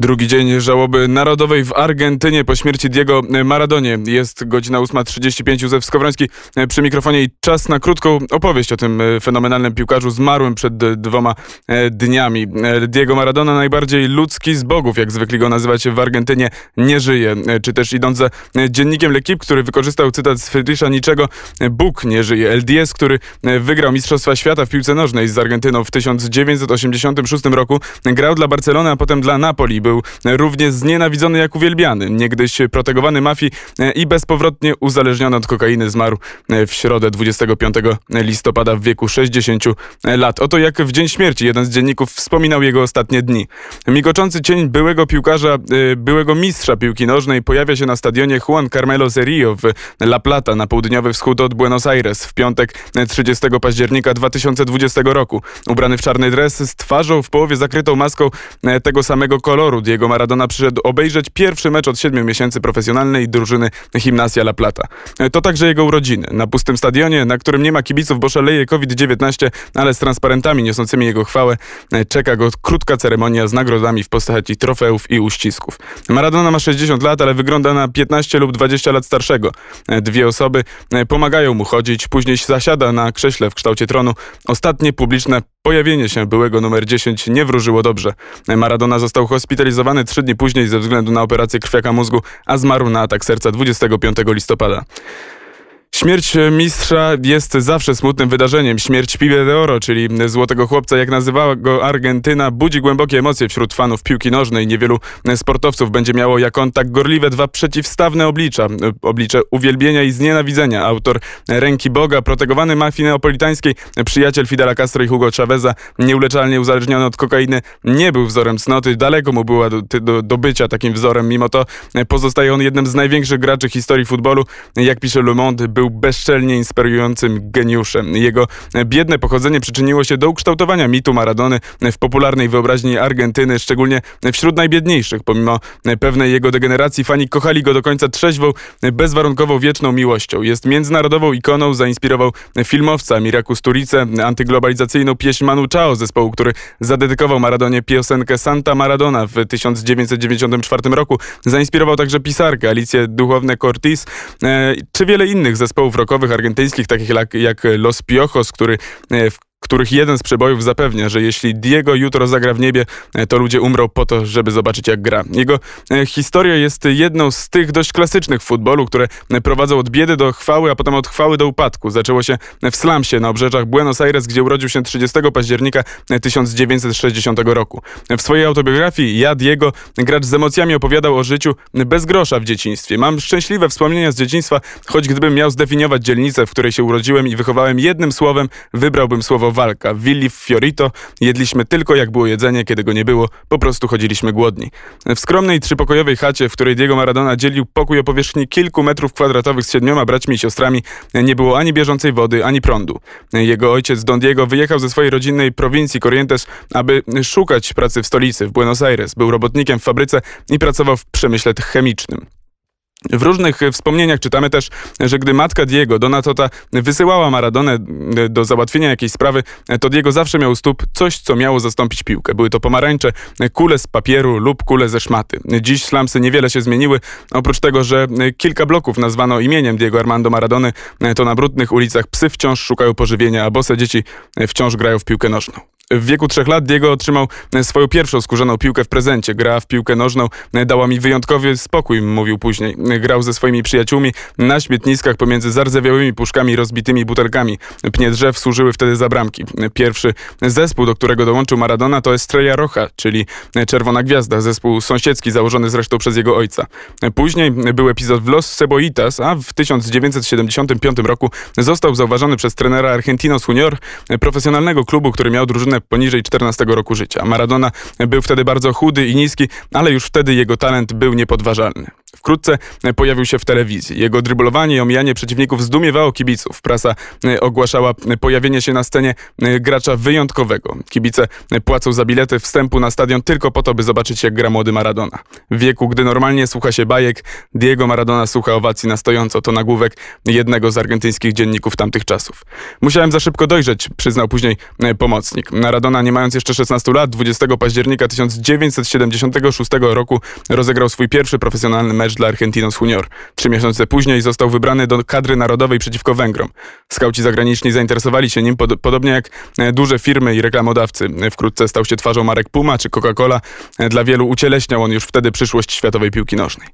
Drugi dzień żałoby narodowej w Argentynie po śmierci Diego Maradonie. Jest godzina 8.35. Józef Skowroński przy mikrofonie i czas na krótką opowieść o tym fenomenalnym piłkarzu zmarłym przed dwoma e, dniami. E, Diego Maradona, najbardziej ludzki z bogów, jak zwykli go nazywać w Argentynie, nie żyje. E, czy też idąc za dziennikiem L'Equipe, który wykorzystał cytat z Friedricha Niczego, Bóg nie żyje. LDS, który wygrał Mistrzostwa Świata w piłce nożnej z Argentyną w 1986 roku, grał dla Barcelony, a potem dla Napoli był równie znienawidzony jak uwielbiany. Niegdyś protegowany mafii e, i bezpowrotnie uzależniony od kokainy zmarł e, w środę 25 listopada w wieku 60 lat. Oto jak w dzień śmierci jeden z dzienników wspominał jego ostatnie dni. Migoczący cień byłego piłkarza, e, byłego mistrza piłki nożnej pojawia się na stadionie Juan Carmelo Serio w La Plata na południowy wschód od Buenos Aires w piątek 30 października 2020 roku. Ubrany w czarny dres z twarzą w połowie zakrytą maską tego samego koloru koloru Diego Maradona przyszedł obejrzeć pierwszy mecz od siedmiu miesięcy profesjonalnej drużyny Gimnasia La Plata. To także jego urodziny. Na pustym stadionie, na którym nie ma kibiców, bo szaleje COVID-19, ale z transparentami niosącymi jego chwałę, czeka go krótka ceremonia z nagrodami w postaci trofeów i uścisków. Maradona ma 60 lat, ale wygląda na 15 lub 20 lat starszego. Dwie osoby pomagają mu chodzić, później zasiada na krześle w kształcie tronu. Ostatnie publiczne Pojawienie się byłego numer 10 nie wróżyło dobrze. Maradona został hospitalizowany trzy dni później ze względu na operację krwiaka mózgu, a zmarł na atak serca 25 listopada. Śmierć mistrza jest zawsze smutnym wydarzeniem. Śmierć Pibe de Oro, czyli złotego chłopca, jak nazywała go Argentyna, budzi głębokie emocje wśród fanów piłki nożnej. Niewielu sportowców będzie miało jak on tak gorliwe dwa przeciwstawne oblicza. Oblicze uwielbienia i znienawidzenia. Autor Ręki Boga, protegowany mafii neapolitańskiej, przyjaciel Fidela Castro i Hugo Chaveza, nieuleczalnie uzależniony od kokainy, nie był wzorem cnoty. Daleko mu było do, do, do bycia takim wzorem. Mimo to pozostaje on jednym z największych graczy historii futbolu. Jak pisze Le Monde, był bezczelnie inspirującym geniuszem. Jego biedne pochodzenie przyczyniło się do ukształtowania mitu Maradony w popularnej wyobraźni Argentyny, szczególnie wśród najbiedniejszych. Pomimo pewnej jego degeneracji fani kochali go do końca trzeźwą, bezwarunkową, wieczną miłością. Jest międzynarodową ikoną, zainspirował filmowca Miraku Sturice, antyglobalizacyjną pieśń Manu Chao zespołu, który zadedykował Maradonie piosenkę Santa Maradona w 1994 roku. Zainspirował także pisarkę Alicję Duchowne Cortis, e, czy wiele innych zespołów zespołów rockowych argentyńskich, takich jak, jak Los Piojos, który e, w których jeden z przebojów zapewnia, że jeśli Diego jutro zagra w niebie, e, to ludzie umrą po to, żeby zobaczyć jak gra. Jego e, historia jest jedną z tych dość klasycznych w futbolu, które prowadzą od biedy do chwały, a potem od chwały do upadku. Zaczęło się w slumsie na obrzeżach Buenos Aires, gdzie urodził się 30 października 1960 roku. W swojej autobiografii Ja Diego, gracz z emocjami opowiadał o życiu bez grosza w dzieciństwie. Mam szczęśliwe wspomnienia z dzieciństwa, choć gdybym miał zdefiniować dzielnicę, w której się urodziłem i wychowałem jednym słowem, wybrałbym słowo walka. W Willi Fiorito jedliśmy tylko jak było jedzenie, kiedy go nie było, po prostu chodziliśmy głodni. W skromnej trzypokojowej chacie, w której Diego Maradona dzielił pokój o powierzchni kilku metrów kwadratowych z siedmioma braćmi i siostrami, nie było ani bieżącej wody, ani prądu. Jego ojciec Don Diego wyjechał ze swojej rodzinnej prowincji Corrientes, aby szukać pracy w stolicy, w Buenos Aires. Był robotnikiem w fabryce i pracował w przemyśle chemicznym. W różnych wspomnieniach czytamy też, że gdy matka Diego, Donatota, wysyłała Maradonę do załatwienia jakiejś sprawy, to Diego zawsze miał stóp coś, co miało zastąpić piłkę. Były to pomarańcze, kule z papieru lub kule ze szmaty. Dziś slamsy niewiele się zmieniły, oprócz tego, że kilka bloków nazwano imieniem Diego Armando Maradony, to na brudnych ulicach psy wciąż szukają pożywienia, a bose dzieci wciąż grają w piłkę nożną. W wieku trzech lat Diego otrzymał swoją pierwszą skórzaną piłkę w prezencie. Gra w piłkę nożną dała mi wyjątkowy spokój, mówił później. Grał ze swoimi przyjaciółmi na śmietniskach pomiędzy zardzewiałymi puszkami i rozbitymi butelkami. Pnie drzew służyły wtedy za bramki. Pierwszy zespół, do którego dołączył Maradona to Estrella Rocha, czyli Czerwona Gwiazda, zespół sąsiedzki założony zresztą przez jego ojca. Później był epizod w Los Ceboitas, a w 1975 roku został zauważony przez trenera Argentinos Junior, profesjonalnego klubu, który miał drużynę poniżej 14 roku życia. Maradona był wtedy bardzo chudy i niski, ale już wtedy jego talent był niepodważalny. Wkrótce pojawił się w telewizji. Jego dryblowanie i omijanie przeciwników zdumiewało kibiców. Prasa ogłaszała pojawienie się na scenie gracza wyjątkowego. Kibice płacą za bilety wstępu na stadion tylko po to, by zobaczyć jak gra młody Maradona. W wieku, gdy normalnie słucha się bajek, Diego Maradona słucha owacji na stojąco. To nagłówek jednego z argentyńskich dzienników tamtych czasów. Musiałem za szybko dojrzeć, przyznał później pomocnik. Maradona, nie mając jeszcze 16 lat, 20 października 1976 roku rozegrał swój pierwszy profesjonalny mecz dla Argentinos Junior. Trzy miesiące później został wybrany do kadry narodowej przeciwko Węgrom. Skauci zagraniczni zainteresowali się nim, pod, podobnie jak e, duże firmy i reklamodawcy. Wkrótce stał się twarzą marek Puma czy Coca-Cola. E, dla wielu ucieleśniał on już wtedy przyszłość światowej piłki nożnej.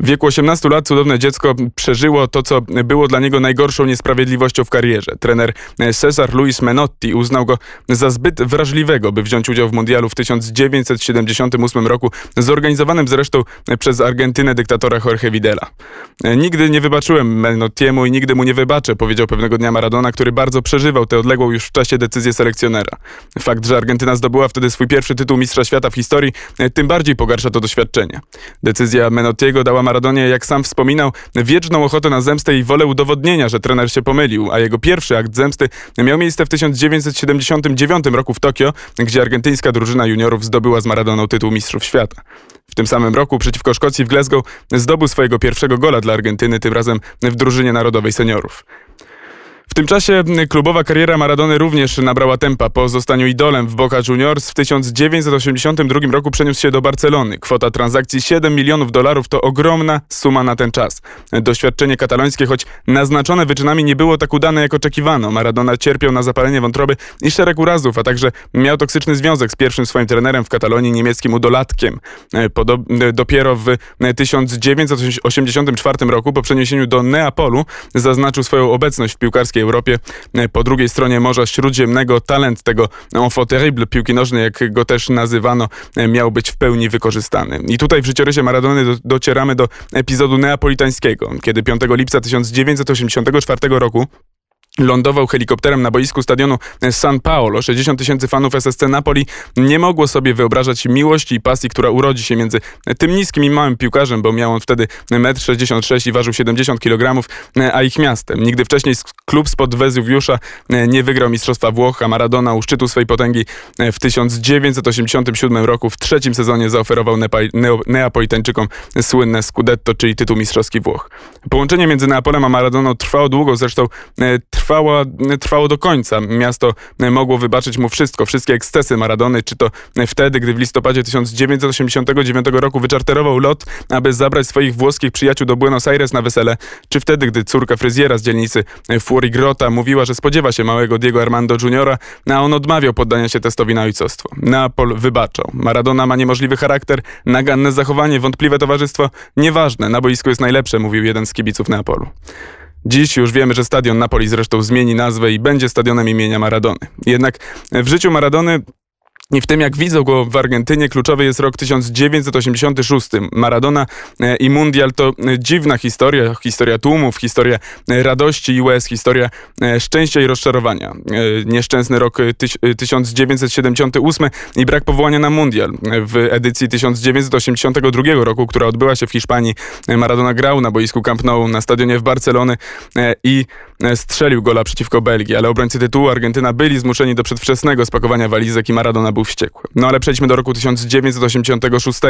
W wieku 18 lat cudowne dziecko przeżyło to, co było dla niego najgorszą niesprawiedliwością w karierze. Trener Cesar Luis Menotti uznał go za zbyt wrażliwego, by wziąć udział w mundialu w 1978 roku, zorganizowanym zresztą przez Argentynę dyktatora Jorge Videla. Nigdy nie wybaczyłem Menottiemu i nigdy mu nie wybaczę, powiedział pewnego dnia Maradona, który bardzo przeżywał tę odległą już w czasie decyzję selekcjonera. Fakt, że Argentyna zdobyła wtedy swój pierwszy tytuł mistrza świata w historii, tym bardziej pogarsza to doświadczenie. Decyzja Menottiego dała Maradonie, jak sam wspominał, wieczną ochotę na zemstę i wolę udowodnienia, że trener się pomylił, a jego pierwszy akt zemsty miał miejsce w 1979 roku w Tokio, gdzie argentyńska drużyna juniorów zdobyła z Maradoną tytuł Mistrzów Świata. W tym samym roku przeciwko Szkocji w Glasgow zdobył swojego pierwszego gola dla Argentyny, tym razem w drużynie narodowej seniorów. W tym czasie klubowa kariera Maradony również nabrała tempa. Po zostaniu idolem w Boca Juniors w 1982 roku przeniósł się do Barcelony. Kwota transakcji 7 milionów dolarów to ogromna suma na ten czas. Doświadczenie katalońskie, choć naznaczone wyczynami, nie było tak udane jak oczekiwano. Maradona cierpiał na zapalenie wątroby i szereg urazów, a także miał toksyczny związek z pierwszym swoim trenerem w Katalonii, niemieckim udolatkiem. dopiero w 1984 roku po przeniesieniu do Neapolu zaznaczył swoją obecność w piłkarskiej Europie. E, po drugiej stronie Morza Śródziemnego talent tego enfant terrible piłki nożnej, jak go też nazywano, e, miał być w pełni wykorzystany. I tutaj w życiorysie Maradony do, docieramy do epizodu neapolitańskiego, kiedy 5 lipca 1984 roku lądował helikopterem na boisku stadionu San Paolo. 60 tysięcy fanów SSC Napoli nie mogło sobie wyobrażać miłości i pasji, która urodzi się między tym niskim i małym piłkarzem, bo miał on wtedy 1,66 m i ważył 70 kg, a ich miastem. Nigdy wcześniej klub spod Wezuwiusza nie wygrał Mistrzostwa Włoch, a Maradona u szczytu swej potęgi w 1987 roku w trzecim sezonie zaoferował Neapolitańczykom słynne Scudetto, czyli tytuł mistrzowski Włoch. Połączenie między Neapolem a Maradoną trwało długo, zresztą trwała, trwało do końca. Miasto mogło wybaczyć mu wszystko, wszystkie ekscesy Maradony, czy to wtedy, gdy w listopadzie 1989 roku wyczarterował lot, aby zabrać swoich włoskich przyjaciół do Buenos Aires na wesele, czy wtedy, gdy córka fryzjera z dzielnicy Fuorigrota mówiła, że spodziewa się małego Diego Armando Juniora, a on odmawiał poddania się testowi na ojcostwo. Neapol wybaczał. Maradona ma niemożliwy charakter, naganne zachowanie, wątpliwe towarzystwo. Nieważne, na boisku jest najlepsze, mówił jeden z kibiców Neapolu. Dziś już wiemy, że stadion Napoli zresztą zmieni nazwę i będzie stadionem imienia Maradony. Jednak w życiu Maradony i w tym, jak widzą go w Argentynie, kluczowy jest rok 1986. Maradona e, i Mundial to e, dziwna historia, historia tłumów, historia e, radości i łez, historia szczęścia i rozczarowania. Nieszczęsny rok 1978 i brak powołania na Mundial. W edycji 1982 roku, która odbyła się w Hiszpanii, Maradona grał na boisku Camp Nou na stadionie w Barcelony i strzelił gola przeciwko Belgii, ale obrońcy tytułu Argentyna byli zmuszeni do przedwczesnego spakowania walizek i Maradona był był wściekły. No ale przejdźmy do roku 1986.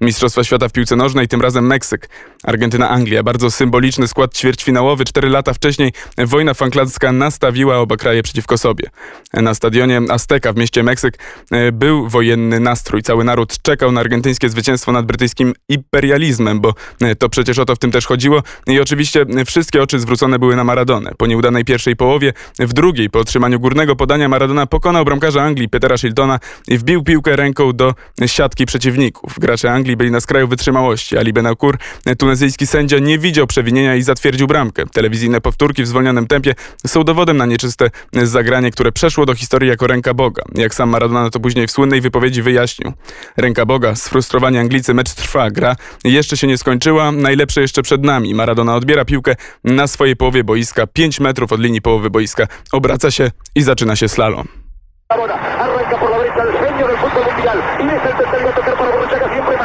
Mistrzostwa Świata w piłce nożnej, tym razem Meksyk. Argentyna-Anglia. Bardzo symboliczny skład ćwierćfinałowy. Cztery lata wcześniej wojna fanklacka nastawiła oba kraje przeciwko sobie. Na stadionie Azteka w mieście Meksyk e, był wojenny nastrój. Cały naród czekał na argentyńskie zwycięstwo nad brytyjskim imperializmem, bo e, to przecież o to w tym też chodziło. I oczywiście wszystkie oczy zwrócone były na Maradonę. Po nieudanej pierwszej połowie, w drugiej, po otrzymaniu górnego podania, Maradona pokonał bramkarza Anglii Petera Shiltona i wbił piłkę ręką do siatki przeciwników. Gracze Anglii byli na skraju wytrzymałości. Ali Benakur, tunezyjski sędzia, nie widział przewinienia i zatwierdził bramkę. Telewizyjne powtórki w zwolnionym tempie są dowodem na nieczyste zagranie, które przeszło do historii jako ręka Boga. Jak sam Maradona to później w słynnej wypowiedzi wyjaśnił. Ręka Boga, sfrustrowani Anglicy, mecz trwa, gra jeszcze się nie skończyła, najlepsze jeszcze przed nami. Maradona odbiera piłkę na swojej połowie boiska, 5 metrów od linii połowy boiska, obraca się i zaczyna się slalom. Del fútbol mundial. Y es el tercero a tocar para Borruchaga siempre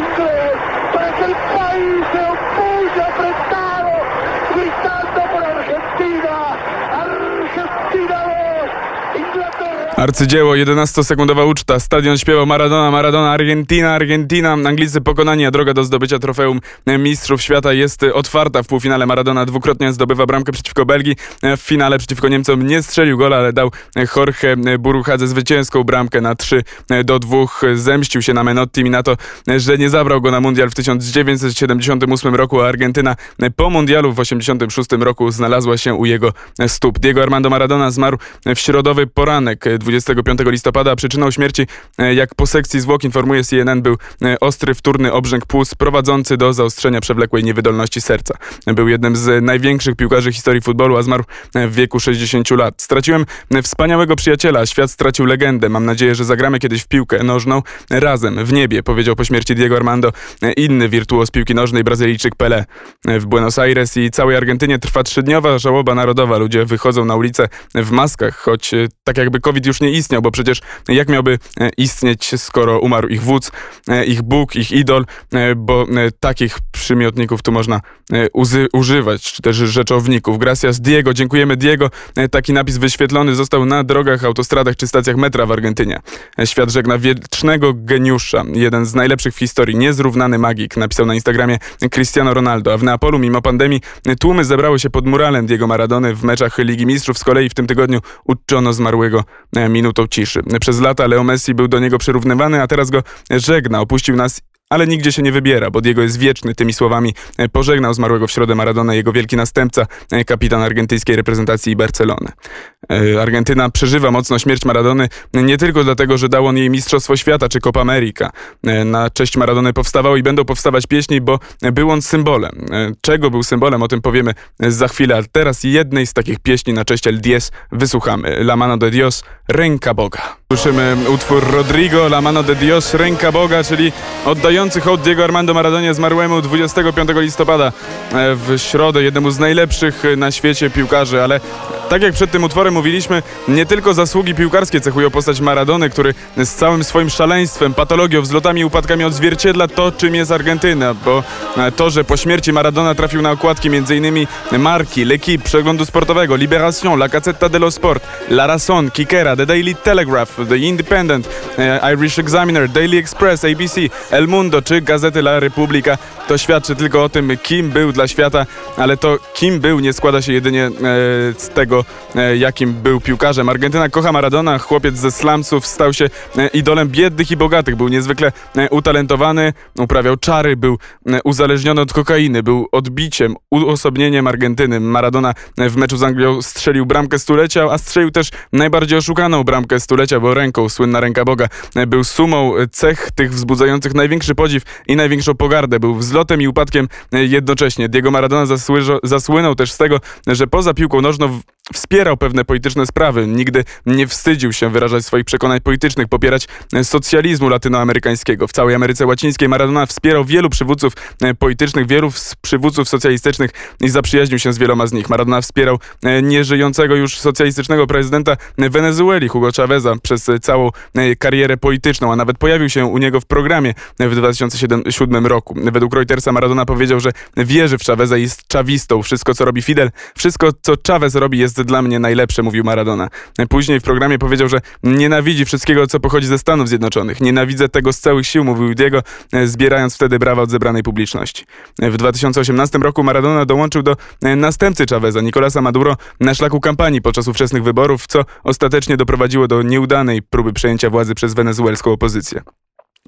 63, para que el país se opulle apretado, gritando por Argentina. Arcydzieło, 11-sekundowa uczta, stadion śpiewał Maradona, Maradona, Argentina, Argentina, Anglicy pokonani, a droga do zdobycia trofeum Mistrzów Świata jest otwarta. W półfinale Maradona dwukrotnie zdobywa bramkę przeciwko Belgii, w finale przeciwko Niemcom nie strzelił gola, ale dał Jorge Buruchadze zwycięską bramkę na 3 do 2. Zemścił się na Menotti i na to, że nie zabrał go na mundial w 1978 roku, a Argentyna po mundialu w 1986 roku znalazła się u jego stóp. Diego Armando Maradona zmarł w środowy poranek 25 listopada. Przyczyną śmierci, e, jak po sekcji zwłok informuje CNN, był e, ostry wtórny obrzęk płuc prowadzący do zaostrzenia przewlekłej niewydolności serca. Był jednym z największych piłkarzy historii futbolu, a zmarł e, w wieku 60 lat. Straciłem wspaniałego przyjaciela, świat stracił legendę. Mam nadzieję, że zagramy kiedyś w piłkę nożną razem, w niebie, powiedział po śmierci Diego Armando inny wirtuoz piłki nożnej, Brazylijczyk Pelé. W Buenos Aires i całej Argentynie trwa trzydniowa żałoba narodowa. Ludzie wychodzą na ulicę w maskach, choć tak jakby COVID już nie istniał, bo przecież jak miałby e, istnieć, skoro umarł ich wódz, e, ich Bóg, ich idol, e, bo takich przymiotników tu można używać, czy też rzeczowników. Gracias Diego, dziękujemy Diego. Taki napis wyświetlony został na drogach, autostradach czy stacjach metra w Argentynie. Świat żegna wiecznego geniusza, jeden z najlepszych w historii, niezrównany magik, napisał na Instagramie Cristiano Ronaldo, a w Neapolu mimo pandemii tłumy zebrały się pod muralem Diego Maradony w meczach Ligi Mistrzów. Z kolei w tym tygodniu uczono zmarłego minutą ciszy. Przez lata Leo Messi był do niego przyrównywany, a teraz go żegna. Opuścił nas ale nigdzie się nie wybiera, bo Diego jest wieczny. Tymi słowami e, pożegnał zmarłego w środę Maradona jego wielki następca, e, kapitan argentyńskiej reprezentacji Barcelony. E, Argentyna przeżywa mocno śmierć Maradony nie tylko dlatego, że dał on jej Mistrzostwo Świata czy Copa America. Na cześć Maradony powstawały i będą powstawać pieśni, bo był on symbolem. Czego był symbolem, o tym powiemy za chwilę, ale teraz jednej z takich pieśni na cześć El Diez wysłuchamy. La mano de Dios, ręka Boga. Słyszymy utwór Rodrigo, La mano de Dios, ręka Boga, czyli oddający oddający hołd Diego Armando Maradonie zmarłemu 25 listopada e, w środę, jednemu z najlepszych na świecie piłkarzy, ale tak jak przed tym utworem mówiliśmy, nie tylko zasługi piłkarskie cechują postać Maradony, który z całym swoim szaleństwem, patologią, wzlotami i upadkami odzwierciedla to, czym jest Argentyna, bo e, to, że po śmierci Maradona trafił na okładki m.in. Marki, L'Equipe, Przeglądu Sportowego, Libération, La Gazzetta dello Sport, La Razón, Kikera, The Daily Telegraph, The Independent, e, Irish Examiner, Daily Express, ABC, El Mundo czy Gazety La Repubblica, to świadczy tylko o tym, kim był dla świata, ale to kim był nie składa się jedynie e, z tego, E, jakim był piłkarzem. Argentyna kocha Maradona, chłopiec ze slumsów, stał się e, idolem biednych i bogatych. Był niezwykle e, utalentowany, uprawiał czary, był uzależniony od kokainy, był odbiciem, uosobnieniem Argentyny. Maradona w meczu z Anglią strzelił bramkę stulecia, a strzelił też najbardziej oszukaną bramkę stulecia, bo ręką, słynna ręka Boga, był sumą cech tych wzbudzających największy podziw i największą pogardę. Był wzlotem i upadkiem jednocześnie. Diego Maradona zasłynął też z tego, że poza piłką nożną Wspierał pewne polityczne sprawy, nigdy nie wstydził się wyrażać swoich przekonań politycznych, popierać e, socjalizmu latynoamerykańskiego. W całej Ameryce Łacińskiej Maradona wspierał wielu przywódców e, politycznych, wielu przywódców socjalistycznych i zaprzyjaźnił się z wieloma z nich. Maradona wspierał e, nieżyjącego już socjalistycznego prezydenta Wenezueli, Hugo Chaveza, przez całą karierę polityczną, a nawet pojawił się u niego w programie w 2007 roku. Według Reutersa Maradona powiedział, że wierzy w Chaveza i jest czawistą. Wszystko, co robi Fidel, wszystko, co Chavez robi, jest dla mnie najlepsze, mówił Maradona. Później w programie powiedział, że nienawidzi wszystkiego, co pochodzi ze Stanów Zjednoczonych. Nienawidzę tego z całych sił, mówił Diego, zbierając wtedy brawa od zebranej publiczności. W 2018 roku Maradona dołączył do następcy Chaveza, Nicolasa Maduro, na szlaku kampanii podczas ówczesnych wyborów, co ostatecznie doprowadziło do nieudanej próby przejęcia władzy przez wenezuelską opozycję.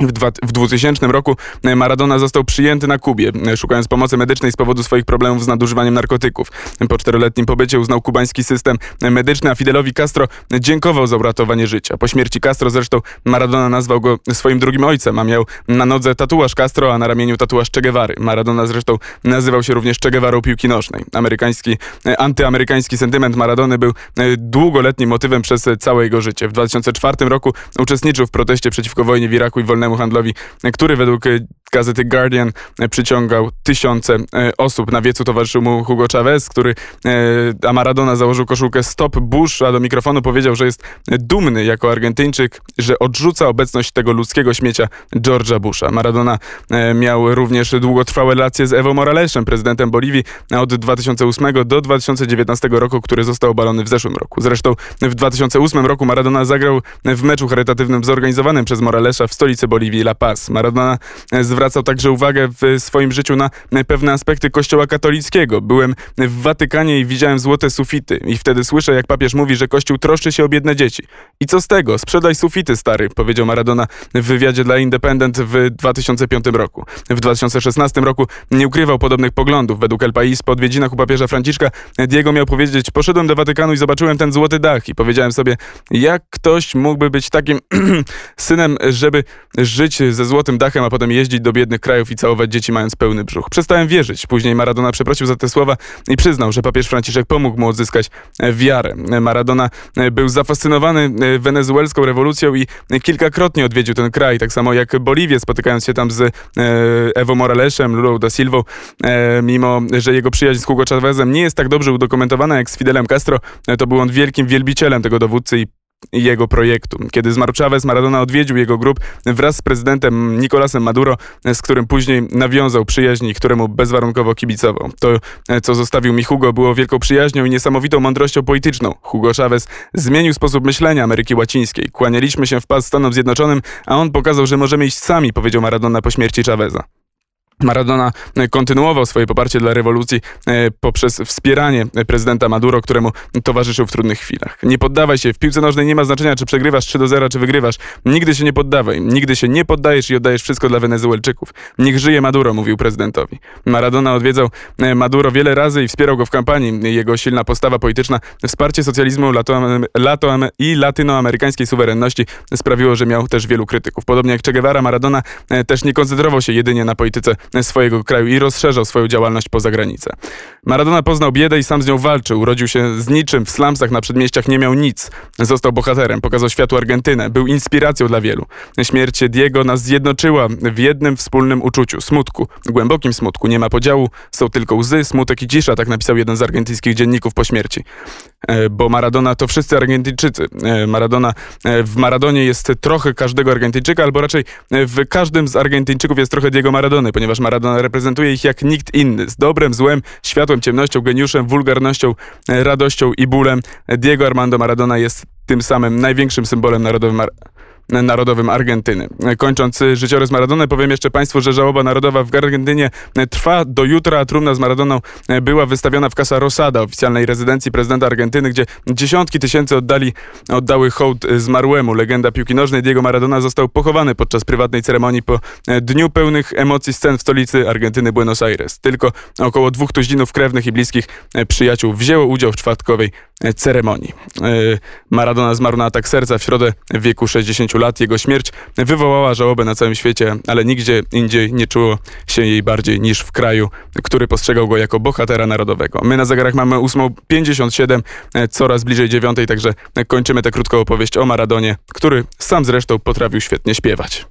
W, dwa, w 2000 roku e, Maradona został przyjęty na Kubie, e, szukając pomocy medycznej z powodu swoich problemów z nadużywaniem narkotyków. Po czteroletnim pobycie uznał kubański system medyczny, a Fidelowi Castro dziękował za uratowanie życia. Po śmierci Castro zresztą Maradona nazwał go swoim drugim ojcem, a miał na nodze tatuaż Castro, a na ramieniu tatuaż Che Guevary. Maradona zresztą nazywał się również Che Guevarą piłki nożnej. Amerykański, e, antyamerykański sentyment Maradony był długoletnim motywem przez całe jego życie. W 2004 roku uczestniczył w proteście przeciwko wojnie w Iraku i wolności nielegalnemu handlowi, który według gazety Guardian przyciągał tysiące osób. Na wiecu towarzyszył mu Hugo Chavez, który, a Maradona założył koszulkę Stop Bush, a do mikrofonu powiedział, że jest dumny jako Argentyńczyk, że odrzuca obecność tego ludzkiego śmiecia George'a Busha. Maradona miał również długotrwałe relacje z Evo Moralesem, prezydentem Boliwii od 2008 do 2019 roku, który został obalony w zeszłym roku. Zresztą w 2008 roku Maradona zagrał w meczu charytatywnym zorganizowanym przez Moralesa w stolicy Boliwii La Paz. Maradona zwracał także uwagę w swoim życiu na pewne aspekty kościoła katolickiego. Byłem w Watykanie i widziałem złote sufity i wtedy słyszę, jak papież mówi, że kościół troszczy się o biedne dzieci. I co z tego? Sprzedaj sufity, stary, powiedział Maradona w wywiadzie dla Independent w 2005 roku. W 2016 roku nie ukrywał podobnych poglądów. Według El Pais po odwiedzinach u papieża Franciszka Diego miał powiedzieć, poszedłem do Watykanu i zobaczyłem ten złoty dach i powiedziałem sobie, jak ktoś mógłby być takim synem, żeby żyć ze złotym dachem, a potem jeździć do biednych krajów i całować dzieci mając pełny brzuch. Przestałem wierzyć. Później Maradona przeprosił za te słowa i przyznał, że papież Franciszek pomógł mu odzyskać wiarę. Maradona był zafascynowany wenezuelską rewolucją i kilkakrotnie odwiedził ten kraj, tak samo jak Boliwię, spotykając się tam z Evo Moralesem, Lulą da Silvą, mimo że jego przyjaźń z Hugo Chavezem nie jest tak dobrze udokumentowana jak z Fidelem Castro, to był on wielkim wielbicielem tego dowódcy i jego projektu. Kiedy zmarł Chavez, Maradona odwiedził jego grup wraz z prezydentem Nicolasem Maduro, z którym później nawiązał przyjaźń któremu bezwarunkowo kibicował. To, co zostawił mi Hugo, było wielką przyjaźnią i niesamowitą mądrością polityczną. Hugo Chavez zmienił sposób myślenia Ameryki Łacińskiej. Kłanialiśmy się w pas Stanom Zjednoczonym, a on pokazał, że możemy iść sami, powiedział Maradona po śmierci Chaveza. Maradona e, kontynuował swoje poparcie dla rewolucji e, poprzez wspieranie prezydenta Maduro, któremu towarzyszył w trudnych chwilach. Nie poddawaj się. W piłce nożnej nie ma znaczenia, czy przegrywasz 3 do 0, czy wygrywasz. Nigdy się nie poddawaj. Nigdy się nie poddajesz i oddajesz wszystko dla Wenezuelczyków. Niech żyje Maduro, mówił prezydentowi. Maradona odwiedzał e, Maduro wiele razy i wspierał go w kampanii. Jego silna postawa polityczna, wsparcie socjalizmu i latynoamerykańskiej suwerenności sprawiło, że miał też wielu krytyków. Podobnie jak Che Guevara, Maradona też nie koncentrował się jedynie na polityce swojego kraju i rozszerzał swoją działalność poza granicę. Maradona poznał biedę i sam z nią walczył. Urodził się z niczym w slumsach na przedmieściach, nie miał nic. Został bohaterem, pokazał światu Argentynę, był inspiracją dla wielu. Śmierć Diego nas zjednoczyła w jednym wspólnym uczuciu smutku, głębokim smutku. Nie ma podziału, są tylko łzy, smutek i cisza, tak napisał jeden z argentyńskich dzienników po śmierci. E, bo Maradona to wszyscy Argentyńczycy. E, Maradona, e, w Maradonie jest trochę każdego Argentyńczyka, albo raczej w każdym z Argentyńczyków jest trochę Diego Maradony, ponieważ Maradona reprezentuje ich jak nikt inny. Z dobrem, złem, światłem, ciemnością, geniuszem, wulgarnością, radością i bólem. Diego Armando Maradona jest tym samym największym symbolem narodowym Narodowym Argentyny. Kończąc życiorys Maradony, powiem jeszcze Państwu, że żałoba narodowa w Argentynie trwa do jutra, a trumna z Maradoną była wystawiona w Casa Rosada, oficjalnej rezydencji prezydenta Argentyny, gdzie dziesiątki tysięcy oddali, oddały hołd zmarłemu. Legenda piłki nożnej Diego Maradona został pochowany podczas prywatnej ceremonii po dniu pełnych emocji scen w stolicy Argentyny Buenos Aires. Tylko około dwóch tuzinów krewnych i bliskich przyjaciół wzięło udział w czwartkowej ceremonii. Maradona zmarł na atak serca w środę w wieku 60 lat. Jego śmierć wywołała żałobę na całym świecie, ale nigdzie indziej nie czuło się jej bardziej niż w kraju, który postrzegał go jako bohatera narodowego. My na zegarach mamy 8.57, coraz bliżej dziewiątej, także kończymy tę krótką opowieść o Maradonie, który sam zresztą potrafił świetnie śpiewać.